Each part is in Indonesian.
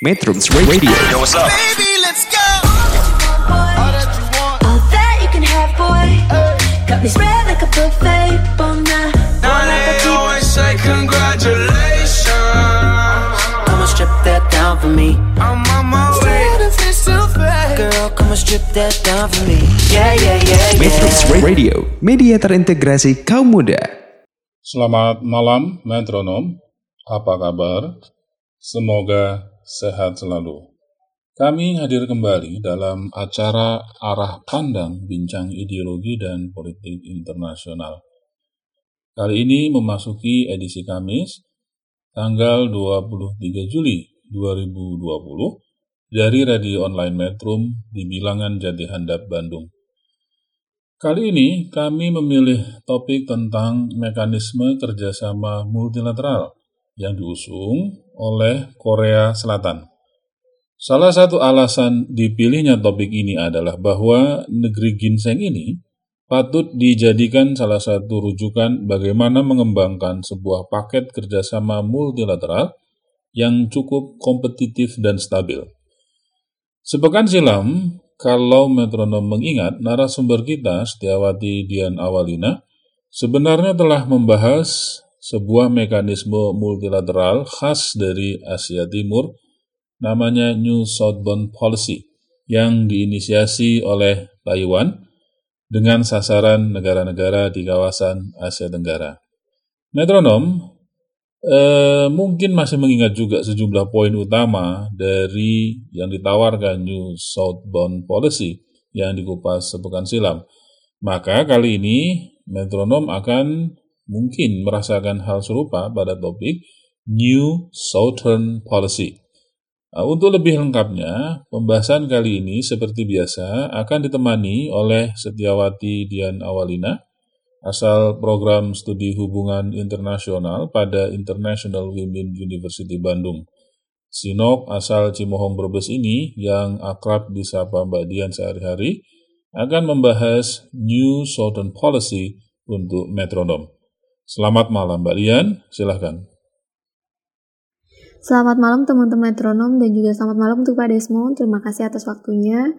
Metrums Radio Yo, what's up? Baby, let's go. All that you want, All that you can have, boy. Got me spread like a buffet. Bon night, Now bon they appetit. always say congratulations. Come and strip that down for me. I'm on my way. Girl, come and strip that down for me. Yeah, yeah, yeah, Metrums yeah. Radio Media terintegrasi kaum muda Selamat malam, metronom. Apa kabar? Semoga sehat selalu. Kami hadir kembali dalam acara Arah Pandang Bincang Ideologi dan Politik Internasional. Kali ini memasuki edisi Kamis, tanggal 23 Juli 2020, dari radio online Metrum di Bilangan Jati Handap, Bandung. Kali ini kami memilih topik tentang mekanisme kerjasama multilateral yang diusung oleh Korea Selatan. Salah satu alasan dipilihnya topik ini adalah bahwa negeri ginseng ini patut dijadikan salah satu rujukan bagaimana mengembangkan sebuah paket kerjasama multilateral yang cukup kompetitif dan stabil. Sepekan silam, kalau metronom mengingat, narasumber kita, Setiawati Dian Awalina, sebenarnya telah membahas sebuah mekanisme multilateral khas dari Asia Timur, namanya New Southbound Policy, yang diinisiasi oleh Taiwan dengan sasaran negara-negara di kawasan Asia Tenggara. Metronom, Eh, mungkin masih mengingat juga sejumlah poin utama dari yang ditawarkan New Southbound Policy yang dikupas sepekan silam. Maka kali ini metronom akan mungkin merasakan hal serupa pada topik New Southern Policy. Nah, untuk lebih lengkapnya, pembahasan kali ini seperti biasa akan ditemani oleh Setiawati Dian Awalina, asal program studi hubungan internasional pada International Women University Bandung. Sinok asal Cimohong Brebes ini yang akrab disapa Mbak Dian sehari-hari akan membahas New Southern Policy untuk metronom. Selamat malam Mbak Dian, silahkan. Selamat malam teman-teman metronom dan juga selamat malam untuk Pak Desmond. Terima kasih atas waktunya.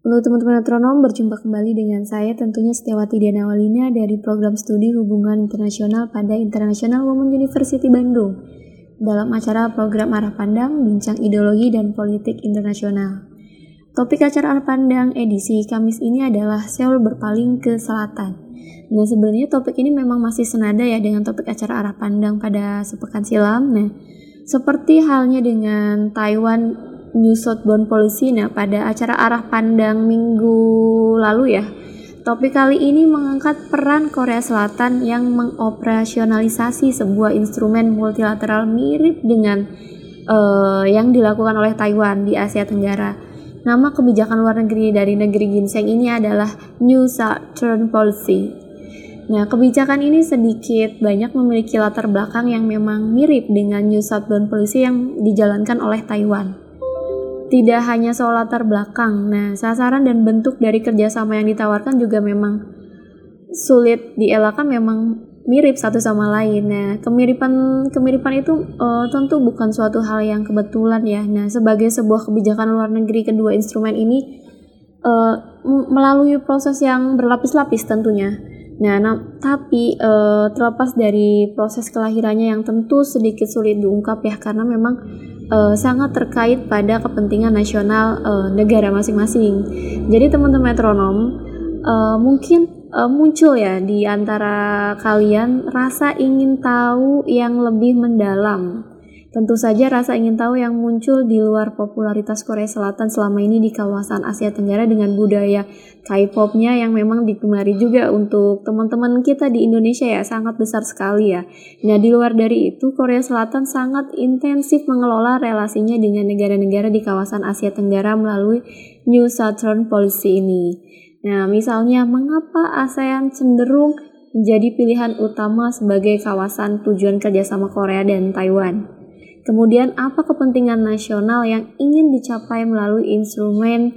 Untuk teman-teman metronom, berjumpa kembali dengan saya tentunya Setiawati Diana Walina dari program studi hubungan internasional pada International Women University Bandung dalam acara program Arah Pandang, Bincang Ideologi dan Politik Internasional. Topik acara Arah Pandang edisi Kamis ini adalah Seoul berpaling ke selatan. Nah sebenarnya topik ini memang masih senada ya dengan topik acara Arah Pandang pada sepekan silam. Nah seperti halnya dengan Taiwan New Southbound Policy. Nah, pada acara arah pandang minggu lalu ya, topik kali ini mengangkat peran Korea Selatan yang mengoperasionalisasi sebuah instrumen multilateral mirip dengan uh, yang dilakukan oleh Taiwan di Asia Tenggara. Nama kebijakan luar negeri dari negeri ginseng ini adalah New Southern Policy. Nah, kebijakan ini sedikit banyak memiliki latar belakang yang memang mirip dengan New Southbound Policy yang dijalankan oleh Taiwan tidak hanya soal latar belakang. Nah, sasaran dan bentuk dari kerjasama yang ditawarkan juga memang sulit dielakkan memang mirip satu sama lain. Nah, kemiripan kemiripan itu uh, tentu bukan suatu hal yang kebetulan ya. Nah, sebagai sebuah kebijakan luar negeri kedua instrumen ini uh, melalui proses yang berlapis-lapis tentunya. Nah, nah tapi uh, terlepas dari proses kelahirannya yang tentu sedikit sulit diungkap ya karena memang uh, sangat terkait pada kepentingan nasional uh, negara masing-masing. Jadi teman-teman metronom uh, mungkin uh, muncul ya di antara kalian rasa ingin tahu yang lebih mendalam. Tentu saja rasa ingin tahu yang muncul di luar popularitas Korea Selatan selama ini di kawasan Asia Tenggara dengan budaya K-popnya yang memang digemari juga untuk teman-teman kita di Indonesia ya sangat besar sekali ya. Nah di luar dari itu Korea Selatan sangat intensif mengelola relasinya dengan negara-negara di kawasan Asia Tenggara melalui New Southern Policy ini. Nah misalnya mengapa ASEAN cenderung menjadi pilihan utama sebagai kawasan tujuan kerjasama Korea dan Taiwan? Kemudian apa kepentingan nasional yang ingin dicapai melalui instrumen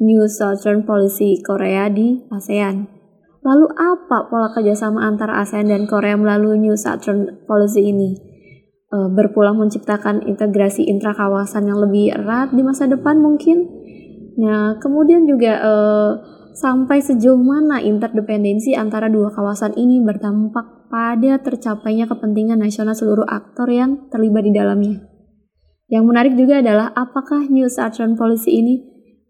New Southern Policy Korea di ASEAN? Lalu apa pola kerjasama antara ASEAN dan Korea melalui New Southern Policy ini? uh, berpulang menciptakan integrasi intrakawasan yang lebih erat di masa depan mungkin. Nah, kemudian juga uh, sampai sejauh mana interdependensi antara dua kawasan ini berdampak pada tercapainya kepentingan nasional seluruh aktor yang terlibat di dalamnya. Yang menarik juga adalah apakah New Southern Policy ini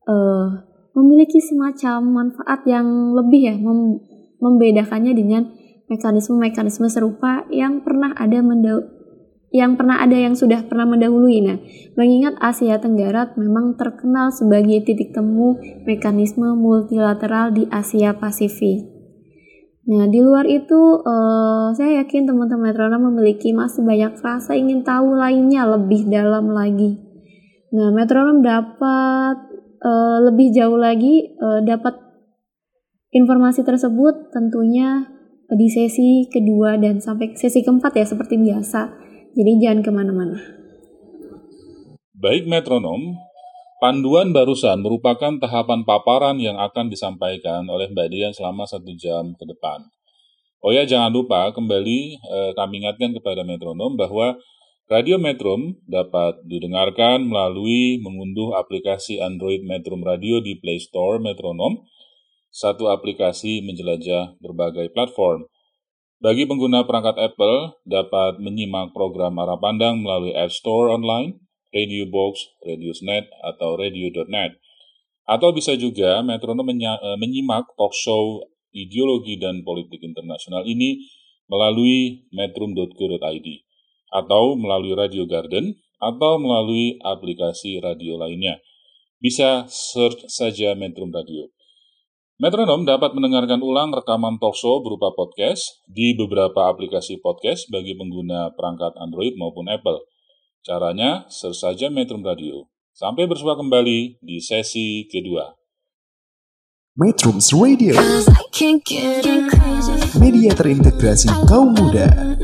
uh, memiliki semacam manfaat yang lebih ya mem membedakannya dengan mekanisme-mekanisme serupa yang pernah ada yang pernah ada yang sudah pernah mendahului. Nah, mengingat Asia Tenggara memang terkenal sebagai titik temu mekanisme multilateral di Asia Pasifik. Nah, di luar itu, uh, saya yakin teman-teman metronom memiliki masih banyak rasa ingin tahu lainnya lebih dalam lagi. Nah, metronom dapat uh, lebih jauh lagi, uh, dapat informasi tersebut tentunya di sesi kedua dan sampai sesi keempat ya seperti biasa. Jadi jangan ke mana-mana. Baik metronom, panduan barusan merupakan tahapan paparan yang akan disampaikan oleh Mbak Dian selama satu jam ke depan. Oh ya, jangan lupa kembali eh, kami ingatkan kepada metronom bahwa Radio Metrum dapat didengarkan melalui mengunduh aplikasi Android Metrum Radio di Play Store Metronom, satu aplikasi menjelajah berbagai platform. Bagi pengguna perangkat Apple, dapat menyimak program arah pandang melalui App Store online, Radio Box, Radiosnet, atau Radio.net. Atau bisa juga metronom eh, menyimak talk show ideologi dan politik internasional ini melalui metrum.co.id atau melalui Radio Garden atau melalui aplikasi radio lainnya. Bisa search saja Metrum Radio. Metronom dapat mendengarkan ulang rekaman talkshow berupa podcast di beberapa aplikasi podcast bagi pengguna perangkat Android maupun Apple. Caranya, search saja Metrum Radio. Sampai bersua kembali di sesi kedua. Metrums Radio Media terintegrasi kaum muda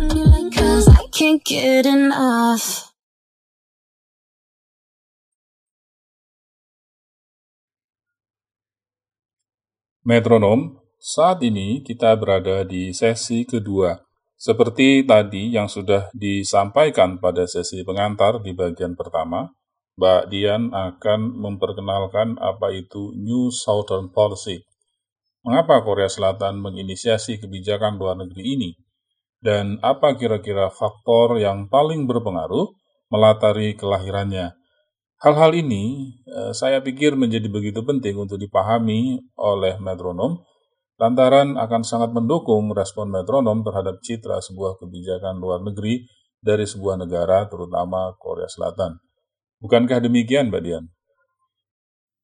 Metronom, saat ini kita berada di sesi kedua. Seperti tadi yang sudah disampaikan pada sesi pengantar di bagian pertama, Mbak Dian akan memperkenalkan apa itu New Southern Policy. Mengapa Korea Selatan menginisiasi kebijakan luar negeri ini? Dan apa kira-kira faktor yang paling berpengaruh melatari kelahirannya? Hal-hal ini eh, saya pikir menjadi begitu penting untuk dipahami oleh metronom, lantaran akan sangat mendukung respon metronom terhadap citra sebuah kebijakan luar negeri dari sebuah negara, terutama Korea Selatan. Bukankah demikian, Mbak Dian?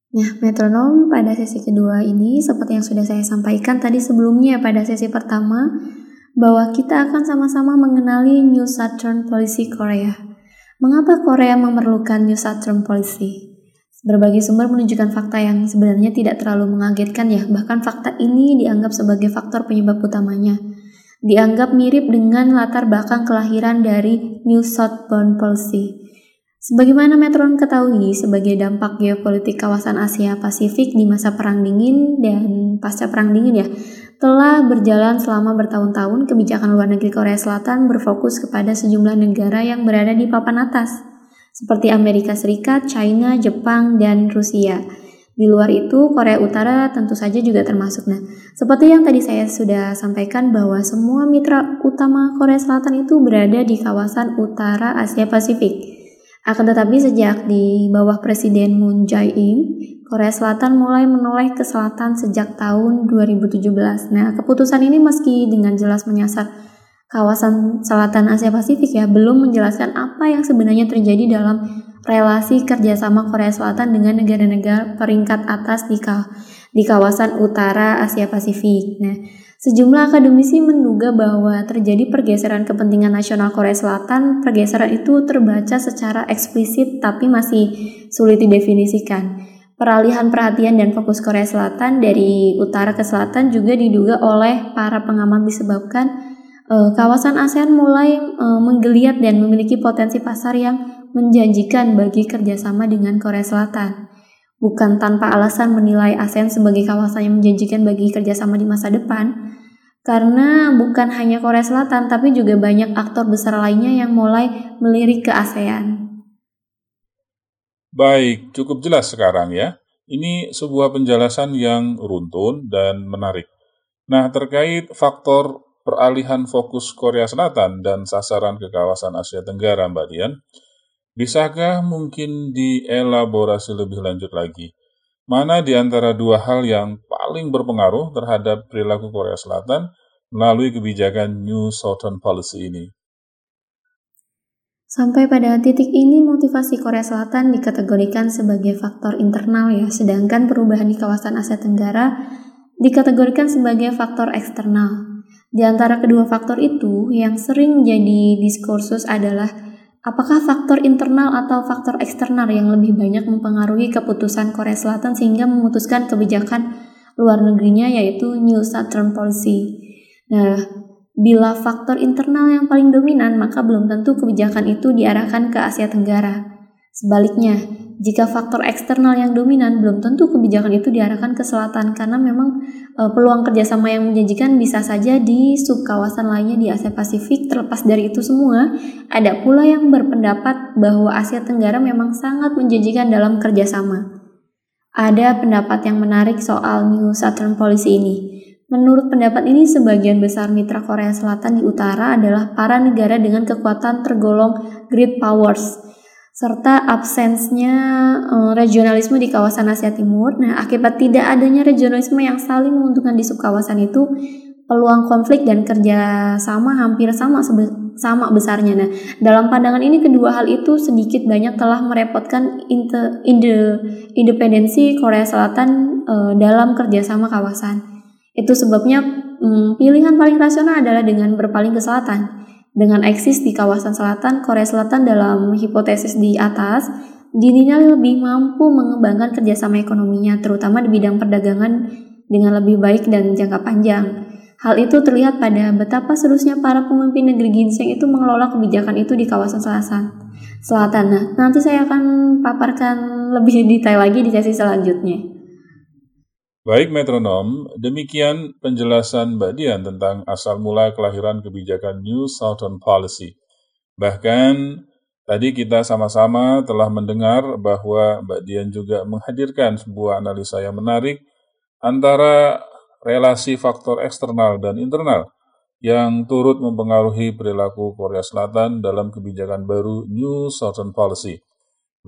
Nah, metronom pada sesi kedua ini, seperti yang sudah saya sampaikan tadi sebelumnya pada sesi pertama, bahwa kita akan sama-sama mengenali New Southern Policy Korea. Mengapa Korea memerlukan New Southern Policy? Berbagai sumber menunjukkan fakta yang sebenarnya tidak terlalu mengagetkan ya, bahkan fakta ini dianggap sebagai faktor penyebab utamanya. Dianggap mirip dengan latar belakang kelahiran dari New Southern Policy. Sebagaimana Metron ketahui sebagai dampak geopolitik kawasan Asia Pasifik di masa Perang Dingin dan pasca Perang Dingin ya, telah berjalan selama bertahun-tahun, kebijakan luar negeri Korea Selatan berfokus kepada sejumlah negara yang berada di papan atas, seperti Amerika Serikat, China, Jepang, dan Rusia. Di luar itu, Korea Utara tentu saja juga termasuk. Nah, seperti yang tadi saya sudah sampaikan bahwa semua mitra utama Korea Selatan itu berada di kawasan utara Asia Pasifik. Akan tetapi sejak di bawah Presiden Moon Jae-in, Korea Selatan mulai menoleh ke selatan sejak tahun 2017. Nah, keputusan ini meski dengan jelas menyasar kawasan selatan Asia Pasifik ya, belum menjelaskan apa yang sebenarnya terjadi dalam relasi kerjasama Korea Selatan dengan negara-negara peringkat atas di, di kawasan utara Asia Pasifik. Nah, sejumlah akademisi menduga bahwa terjadi pergeseran kepentingan nasional Korea Selatan. Pergeseran itu terbaca secara eksplisit tapi masih sulit didefinisikan. Peralihan perhatian dan fokus Korea Selatan dari utara ke selatan juga diduga oleh para pengamat disebabkan uh, kawasan ASEAN mulai uh, menggeliat dan memiliki potensi pasar yang menjanjikan bagi kerjasama dengan Korea Selatan. Bukan tanpa alasan menilai ASEAN sebagai kawasan yang menjanjikan bagi kerjasama di masa depan, Karena bukan hanya Korea Selatan, tapi juga banyak aktor besar lainnya yang mulai melirik ke ASEAN. Baik, cukup jelas sekarang ya. Ini sebuah penjelasan yang runtun dan menarik. Nah, terkait faktor peralihan fokus Korea Selatan dan sasaran ke kawasan Asia Tenggara, Mbak Dian, bisakah mungkin dielaborasi lebih lanjut lagi? Mana di antara dua hal yang paling berpengaruh terhadap perilaku Korea Selatan melalui kebijakan New Southern Policy ini? Sampai pada titik ini motivasi Korea Selatan dikategorikan sebagai faktor internal ya, sedangkan perubahan di kawasan Asia Tenggara dikategorikan sebagai faktor eksternal. Di antara kedua faktor itu, yang sering jadi diskursus adalah apakah faktor internal atau faktor eksternal yang lebih banyak mempengaruhi keputusan Korea Selatan sehingga memutuskan kebijakan luar negerinya yaitu New Southern Policy. Nah, Bila faktor internal yang paling dominan, maka belum tentu kebijakan itu diarahkan ke Asia Tenggara. Sebaliknya, jika faktor eksternal yang dominan, belum tentu kebijakan itu diarahkan ke selatan karena memang e, peluang kerjasama yang menjanjikan bisa saja di subkawasan lainnya di Asia Pasifik. Terlepas dari itu semua, ada pula yang berpendapat bahwa Asia Tenggara memang sangat menjanjikan dalam kerjasama. Ada pendapat yang menarik soal New Southern Policy ini. Menurut pendapat ini, sebagian besar mitra Korea Selatan di utara adalah para negara dengan kekuatan tergolong great powers, serta absensnya uh, regionalisme di kawasan Asia Timur. Nah, akibat tidak adanya regionalisme yang saling menguntungkan di subkawasan itu, peluang konflik dan kerjasama hampir sama sama besarnya. Nah, dalam pandangan ini kedua hal itu sedikit banyak telah merepotkan inde, independensi Korea Selatan uh, dalam kerjasama kawasan. Itu sebabnya hmm, pilihan paling rasional adalah dengan berpaling ke selatan. Dengan eksis di kawasan selatan, Korea Selatan dalam hipotesis di atas dinilai lebih mampu mengembangkan kerjasama ekonominya, terutama di bidang perdagangan dengan lebih baik dan jangka panjang. Hal itu terlihat pada betapa seriusnya para pemimpin negeri ginseng itu mengelola kebijakan itu di kawasan selatan. Selatan. Nah, nanti saya akan paparkan lebih detail lagi di sesi selanjutnya. Baik metronom, demikian penjelasan Mbak Dian tentang asal mula kelahiran kebijakan New Southern Policy. Bahkan tadi kita sama-sama telah mendengar bahwa Mbak Dian juga menghadirkan sebuah analisa yang menarik antara relasi faktor eksternal dan internal yang turut mempengaruhi perilaku Korea Selatan dalam kebijakan baru New Southern Policy.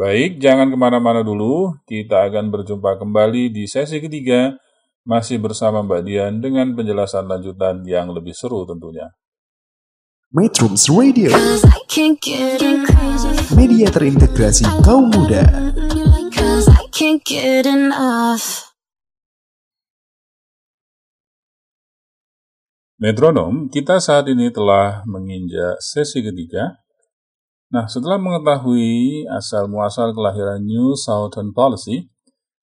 Baik, jangan ke mana-mana dulu. Kita akan berjumpa kembali di sesi ketiga, masih bersama Mbak Dian dengan penjelasan lanjutan yang lebih seru tentunya. Metrums Radio Media terintegrasi kaum muda Metronom, kita saat ini telah menginjak sesi ketiga Nah, setelah mengetahui asal-muasal kelahiran New Southern Policy,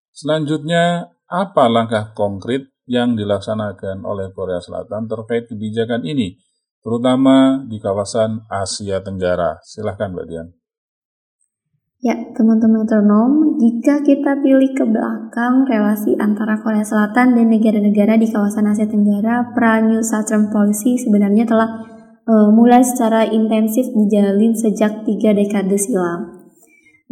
selanjutnya apa langkah konkret yang dilaksanakan oleh Korea Selatan terkait kebijakan ini, terutama di kawasan Asia Tenggara? Silahkan, Mbak Dian. Ya, teman-teman metronom, jika kita pilih ke belakang relasi antara Korea Selatan dan negara-negara di kawasan Asia Tenggara, pra-New Southern Policy sebenarnya telah uh, mulai secara intensif dijalin sejak tiga dekade silam.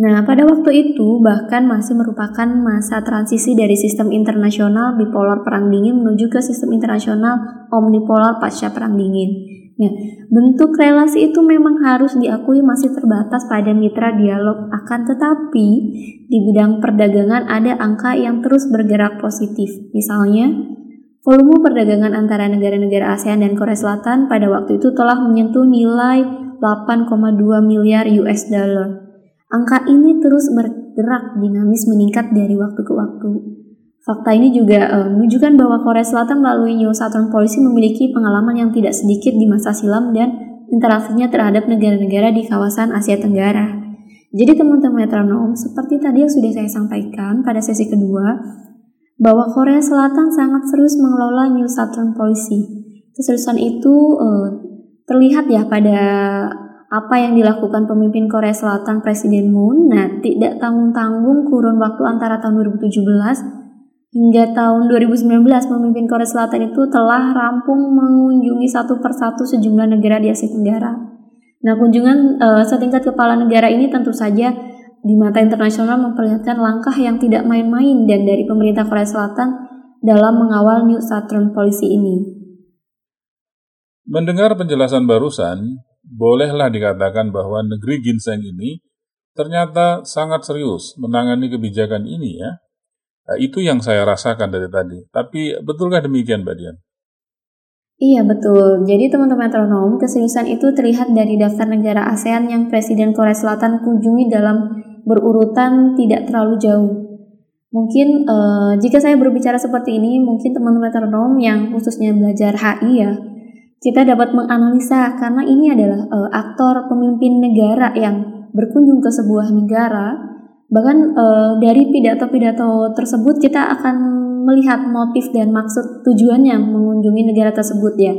Nah, pada waktu itu bahkan masih merupakan masa transisi dari sistem internasional bipolar perang dingin menuju ke sistem internasional omnipolar pasca perang dingin. Nah, bentuk relasi itu memang harus diakui masih terbatas pada mitra dialog, akan tetapi di bidang perdagangan ada angka yang terus bergerak positif. Misalnya, Volume perdagangan antara negara-negara ASEAN dan Korea Selatan pada waktu itu telah menyentuh nilai 8,2 miliar US dollar. Angka ini terus bergerak dinamis meningkat dari waktu ke waktu. Fakta ini juga uh, menunjukkan bahwa Korea Selatan melalui New Southern Policy memiliki pengalaman yang tidak sedikit di masa silam dan interaksinya terhadap negara-negara di kawasan Asia Tenggara. Jadi teman-teman metronom, seperti tadi yang sudah saya sampaikan pada sesi kedua, bahwa Korea Selatan sangat serius mengelola New Southern Policy. Keseriusan itu uh, terlihat ya pada apa yang dilakukan pemimpin Korea Selatan Presiden Moon. Nah, tidak tanggung-tanggung kurun waktu antara tahun 2017 hingga tahun 2019 pemimpin Korea Selatan itu telah rampung mengunjungi satu persatu sejumlah negara di Asia Tenggara. Nah, kunjungan uh, setingkat kepala negara ini tentu saja di mata internasional memperlihatkan langkah yang tidak main-main dan dari pemerintah Korea Selatan dalam mengawal New Southern Policy ini. Mendengar penjelasan barusan, bolehlah dikatakan bahwa negeri ginseng ini ternyata sangat serius menangani kebijakan ini ya. Nah, itu yang saya rasakan dari tadi. Tapi betulkah demikian, Mbak Dian? Iya betul. Jadi teman-teman metronom, keseriusan itu terlihat dari daftar negara ASEAN yang Presiden Korea Selatan kunjungi dalam berurutan tidak terlalu jauh. Mungkin uh, jika saya berbicara seperti ini, mungkin teman-teman metronom yang khususnya belajar HI ya, kita dapat menganalisa karena ini adalah uh, aktor pemimpin negara yang berkunjung ke sebuah negara, bahkan e, dari pidato-pidato tersebut kita akan melihat motif dan maksud tujuannya mengunjungi negara tersebut ya.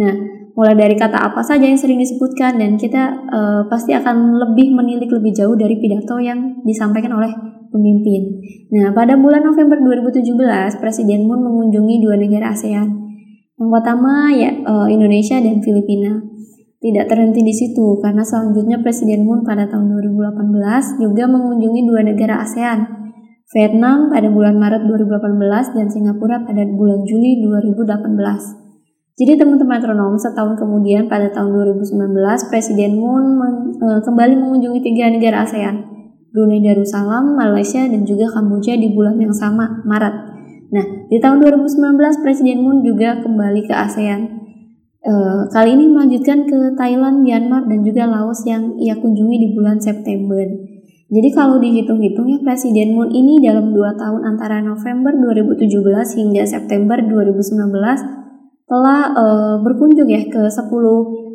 Nah, mulai dari kata apa saja yang sering disebutkan dan kita e, pasti akan lebih menilik lebih jauh dari pidato yang disampaikan oleh pemimpin. Nah, pada bulan November 2017, Presiden Moon mengunjungi dua negara ASEAN. Yang pertama ya e, Indonesia dan Filipina. Tidak terhenti di situ, karena selanjutnya Presiden Moon pada tahun 2018 juga mengunjungi dua negara ASEAN, Vietnam pada bulan Maret 2018 dan Singapura pada bulan Juli 2018. Jadi teman-teman metronom setahun kemudian pada tahun 2019 Presiden Moon men, e, kembali mengunjungi tiga negara ASEAN, Brunei Darussalam, Malaysia dan juga Kamboja di bulan yang sama, Maret. Nah, di tahun 2019 Presiden Moon juga kembali ke ASEAN Uh, kali ini melanjutkan ke Thailand, Myanmar, dan juga Laos yang ia kunjungi di bulan September. Jadi kalau dihitung-hitung ya Presiden Moon ini dalam dua tahun antara November 2017 hingga September 2019 telah uh, berkunjung ya ke 10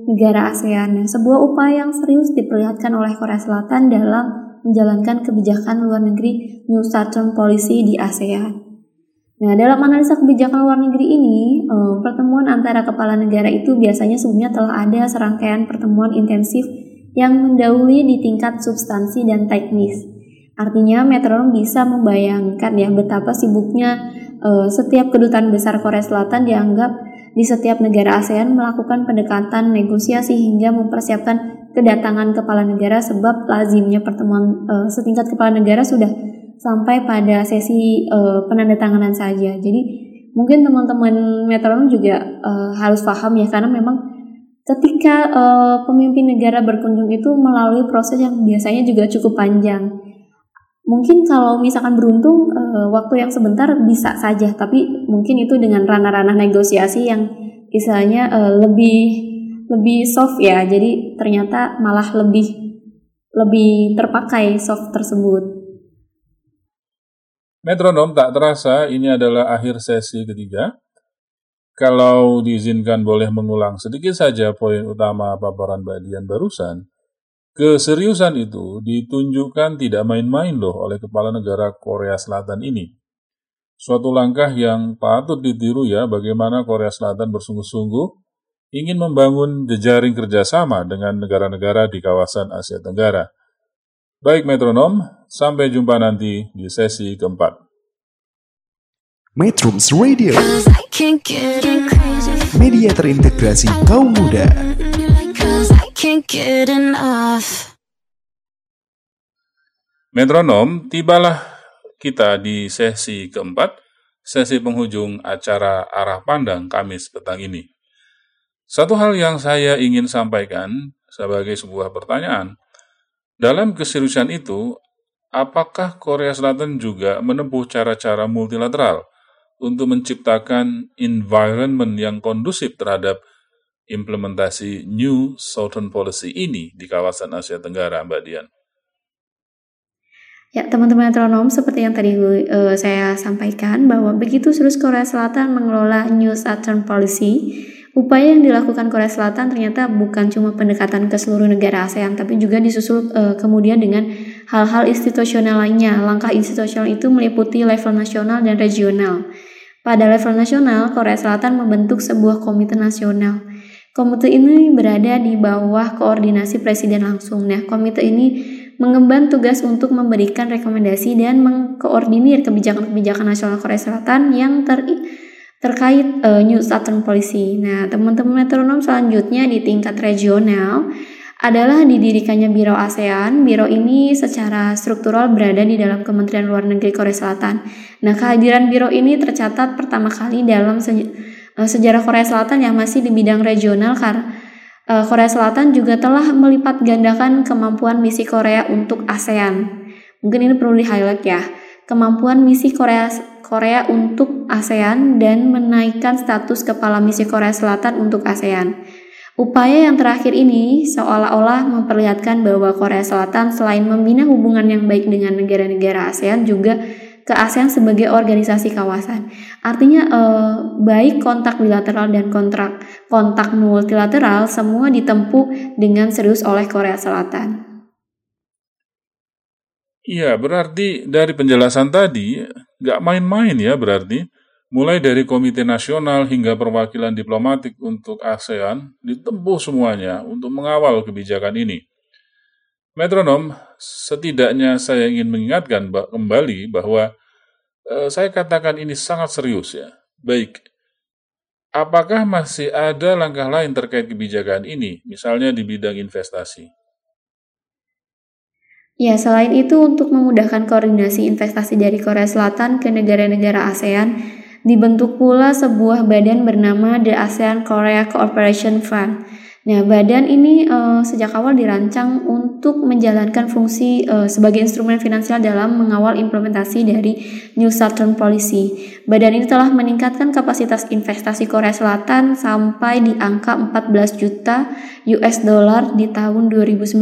negara ASEAN. Nah, sebuah upaya yang serius diperlihatkan oleh Korea Selatan dalam menjalankan kebijakan luar negeri New Southern Policy di ASEAN. Nah, dalam analisa kebijakan luar negeri ini, eh, pertemuan antara kepala negara itu biasanya sebelumnya telah ada serangkaian pertemuan intensif yang mendahului di tingkat substansi dan teknis. Artinya, metronom bisa membayangkan ya betapa sibuknya eh, setiap kedutaan besar Korea Selatan dianggap di setiap negara ASEAN melakukan pendekatan negosiasi hingga mempersiapkan kedatangan kepala negara sebab lazimnya pertemuan eh, setingkat kepala negara sudah sampai pada sesi uh, penandatanganan saja. Jadi mungkin teman-teman metronom juga uh, harus paham ya karena memang ketika uh, pemimpin negara berkunjung itu melalui proses yang biasanya juga cukup panjang. Mungkin kalau misalkan beruntung uh, waktu yang sebentar bisa saja, tapi mungkin itu dengan ranah-ranah negosiasi yang istilahnya uh, lebih lebih soft ya. Jadi ternyata malah lebih lebih terpakai soft tersebut. Metronom tak terasa ini adalah akhir sesi ketiga. Kalau diizinkan boleh mengulang sedikit saja poin utama paparan Mbak barusan. Keseriusan itu ditunjukkan tidak main-main loh oleh kepala negara Korea Selatan ini. Suatu langkah yang patut ditiru ya bagaimana Korea Selatan bersungguh-sungguh ingin membangun jejaring kerjasama dengan negara-negara di kawasan Asia Tenggara. Baik metronom, sampai jumpa nanti di sesi keempat. Metrums Radio Media terintegrasi kaum muda Metronom, tibalah kita di sesi keempat, sesi penghujung acara arah pandang Kamis petang ini. Satu hal yang saya ingin sampaikan sebagai sebuah pertanyaan, dalam keseriusan itu, apakah Korea Selatan juga menempuh cara-cara multilateral untuk menciptakan environment yang kondusif terhadap implementasi New Southern Policy ini di kawasan Asia Tenggara, Mbak Dian? Ya, teman-teman metronom, seperti yang tadi uh, saya sampaikan bahwa begitu serius Korea Selatan mengelola New Southern Policy, Upaya yang dilakukan Korea Selatan ternyata bukan cuma pendekatan ke seluruh negara ASEAN, tapi juga disusul uh, kemudian dengan hal-hal institusional lainnya. Langkah institusional itu meliputi level nasional dan regional. Pada level nasional, Korea Selatan membentuk sebuah komite nasional. Komite ini berada di bawah koordinasi presiden langsung. Nah, komite ini mengemban tugas untuk memberikan rekomendasi dan mengkoordinir kebijakan-kebijakan nasional Korea Selatan yang ter terkait uh, New Southern Policy. Nah, teman-teman metronom selanjutnya di tingkat regional adalah didirikannya Biro ASEAN. Biro ini secara struktural berada di dalam Kementerian Luar Negeri Korea Selatan. Nah, kehadiran biro ini tercatat pertama kali dalam sejarah Korea Selatan yang masih di bidang regional karena uh, Korea Selatan juga telah melipat gandakan kemampuan misi Korea untuk ASEAN. Mungkin ini perlu di-highlight ya. Kemampuan misi Korea Korea untuk ASEAN dan menaikkan status kepala misi Korea Selatan untuk ASEAN. Upaya yang terakhir ini seolah-olah memperlihatkan bahwa Korea Selatan selain membina hubungan yang baik dengan negara-negara ASEAN juga ke ASEAN sebagai organisasi kawasan. Artinya eh, baik kontak bilateral dan kontrak kontak multilateral semua ditempuh dengan serius oleh Korea Selatan. Iya, berarti dari penjelasan tadi nggak main-main ya berarti Mulai dari Komite Nasional hingga perwakilan diplomatik untuk ASEAN ditempuh semuanya untuk mengawal kebijakan ini. Metronom, setidaknya saya ingin mengingatkan kembali bahwa saya katakan ini sangat serius ya. Baik, apakah masih ada langkah lain terkait kebijakan ini, misalnya di bidang investasi? Ya, selain itu untuk memudahkan koordinasi investasi dari Korea Selatan ke negara-negara ASEAN, Dibentuk pula sebuah badan bernama The ASEAN Korea Cooperation Fund. Nah, badan ini uh, sejak awal dirancang untuk menjalankan fungsi uh, sebagai instrumen finansial dalam mengawal implementasi dari New Southern Policy. Badan ini telah meningkatkan kapasitas investasi Korea Selatan sampai di angka 14 juta US dollar di tahun 2019.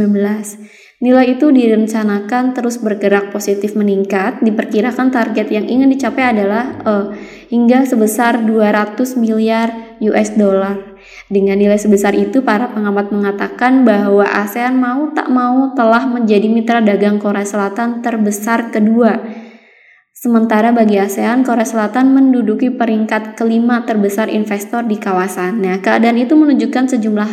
Nilai itu direncanakan terus bergerak positif meningkat. Diperkirakan target yang ingin dicapai adalah uh, hingga sebesar 200 miliar US dollar. Dengan nilai sebesar itu, para pengamat mengatakan bahwa ASEAN mau tak mau telah menjadi mitra dagang Korea Selatan terbesar kedua. Sementara bagi ASEAN, Korea Selatan menduduki peringkat kelima terbesar investor di kawasan. Nah, keadaan itu menunjukkan sejumlah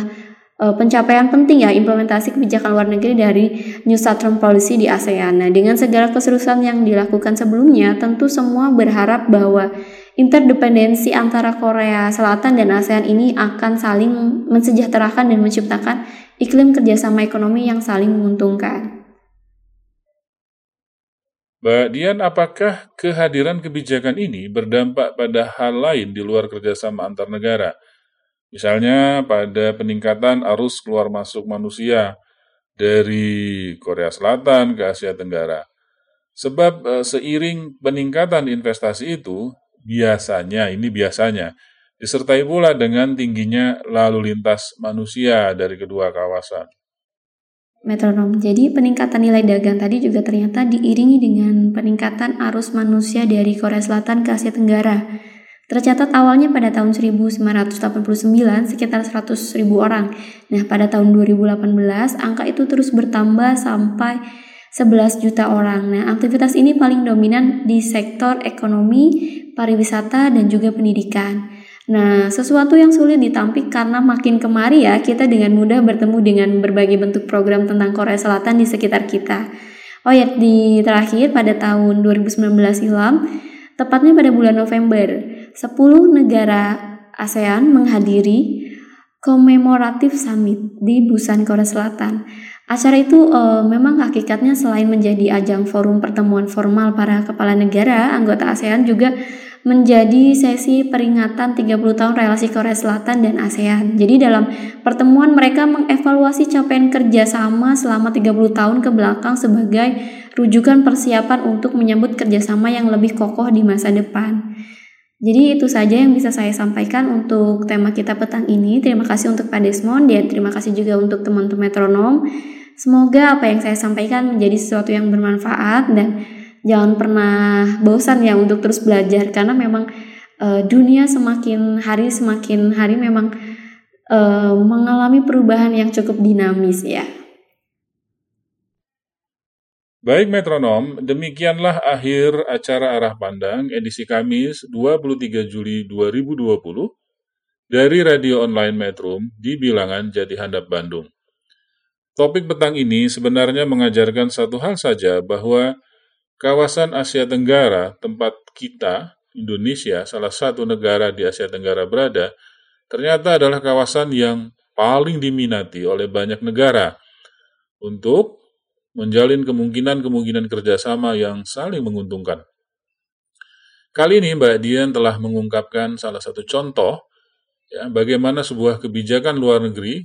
uh, pencapaian penting ya implementasi kebijakan luar negeri dari New Southern Policy di ASEAN. Nah, dengan segala keseriusan yang dilakukan sebelumnya, tentu semua berharap bahwa interdependensi antara Korea Selatan dan ASEAN ini akan saling mensejahterakan dan menciptakan iklim kerjasama ekonomi yang saling menguntungkan. Mbak Dian, apakah kehadiran kebijakan ini berdampak pada hal lain di luar kerjasama antar negara? Misalnya pada peningkatan arus keluar masuk manusia dari Korea Selatan ke Asia Tenggara. Sebab e, seiring peningkatan investasi itu, biasanya, ini biasanya, disertai pula dengan tingginya lalu lintas manusia dari kedua kawasan. Metronom. Jadi peningkatan nilai dagang tadi juga ternyata diiringi dengan peningkatan arus manusia dari Korea Selatan ke Asia Tenggara. Tercatat awalnya pada tahun 1989 sekitar 100 ribu orang. Nah, pada tahun 2018 angka itu terus bertambah sampai 11 juta orang. Nah, aktivitas ini paling dominan di sektor ekonomi, pariwisata, dan juga pendidikan. Nah, sesuatu yang sulit ditampik karena makin kemari ya, kita dengan mudah bertemu dengan berbagai bentuk program tentang Korea Selatan di sekitar kita. Oh ya, di terakhir pada tahun 2019 silam, tepatnya pada bulan November, 10 negara ASEAN menghadiri komemoratif summit di Busan, Korea Selatan. Acara itu e, memang hakikatnya selain menjadi ajang forum pertemuan formal para kepala negara, anggota ASEAN juga menjadi sesi peringatan 30 tahun relasi Korea Selatan dan ASEAN. Jadi dalam pertemuan mereka mengevaluasi capaian kerjasama selama 30 tahun ke belakang sebagai rujukan persiapan untuk menyambut kerjasama yang lebih kokoh di masa depan. Jadi itu saja yang bisa saya sampaikan untuk tema kita petang ini. Terima kasih untuk Pak Desmond dan terima kasih juga untuk teman-teman metronom. Semoga apa yang saya sampaikan menjadi sesuatu yang bermanfaat dan jangan pernah bosan ya untuk terus belajar karena memang uh, dunia semakin hari semakin hari memang uh, mengalami perubahan yang cukup dinamis ya. Baik metronom, demikianlah akhir acara Arah Pandang edisi Kamis 23 Juli 2020 dari radio online Metrum di Bilangan Jati Handap Bandung. Topik petang ini sebenarnya mengajarkan satu hal saja bahwa kawasan Asia Tenggara, tempat kita, Indonesia, salah satu negara di Asia Tenggara berada, ternyata adalah kawasan yang paling diminati oleh banyak negara untuk menjalin kemungkinan-kemungkinan kerjasama yang saling menguntungkan. Kali ini Mbak Dian telah mengungkapkan salah satu contoh ya, bagaimana sebuah kebijakan luar negeri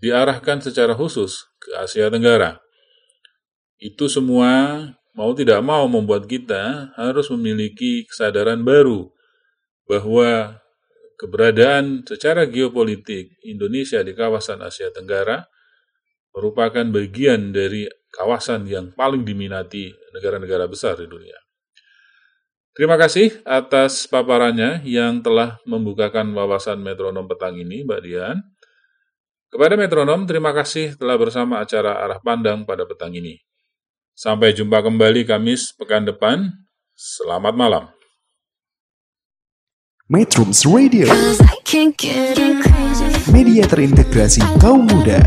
diarahkan secara khusus ke Asia Tenggara. Itu semua mau tidak mau membuat kita harus memiliki kesadaran baru bahwa keberadaan secara geopolitik Indonesia di kawasan Asia Tenggara merupakan bagian dari kawasan yang paling diminati negara-negara besar di dunia. Terima kasih atas paparannya yang telah membukakan wawasan metronom petang ini, Mbak Dian. Kepada metronom, terima kasih telah bersama acara Arah Pandang pada petang ini. Sampai jumpa kembali Kamis pekan depan. Selamat malam. Metrums Radio, Cause I can't get enough. media terintegrasi kaum muda.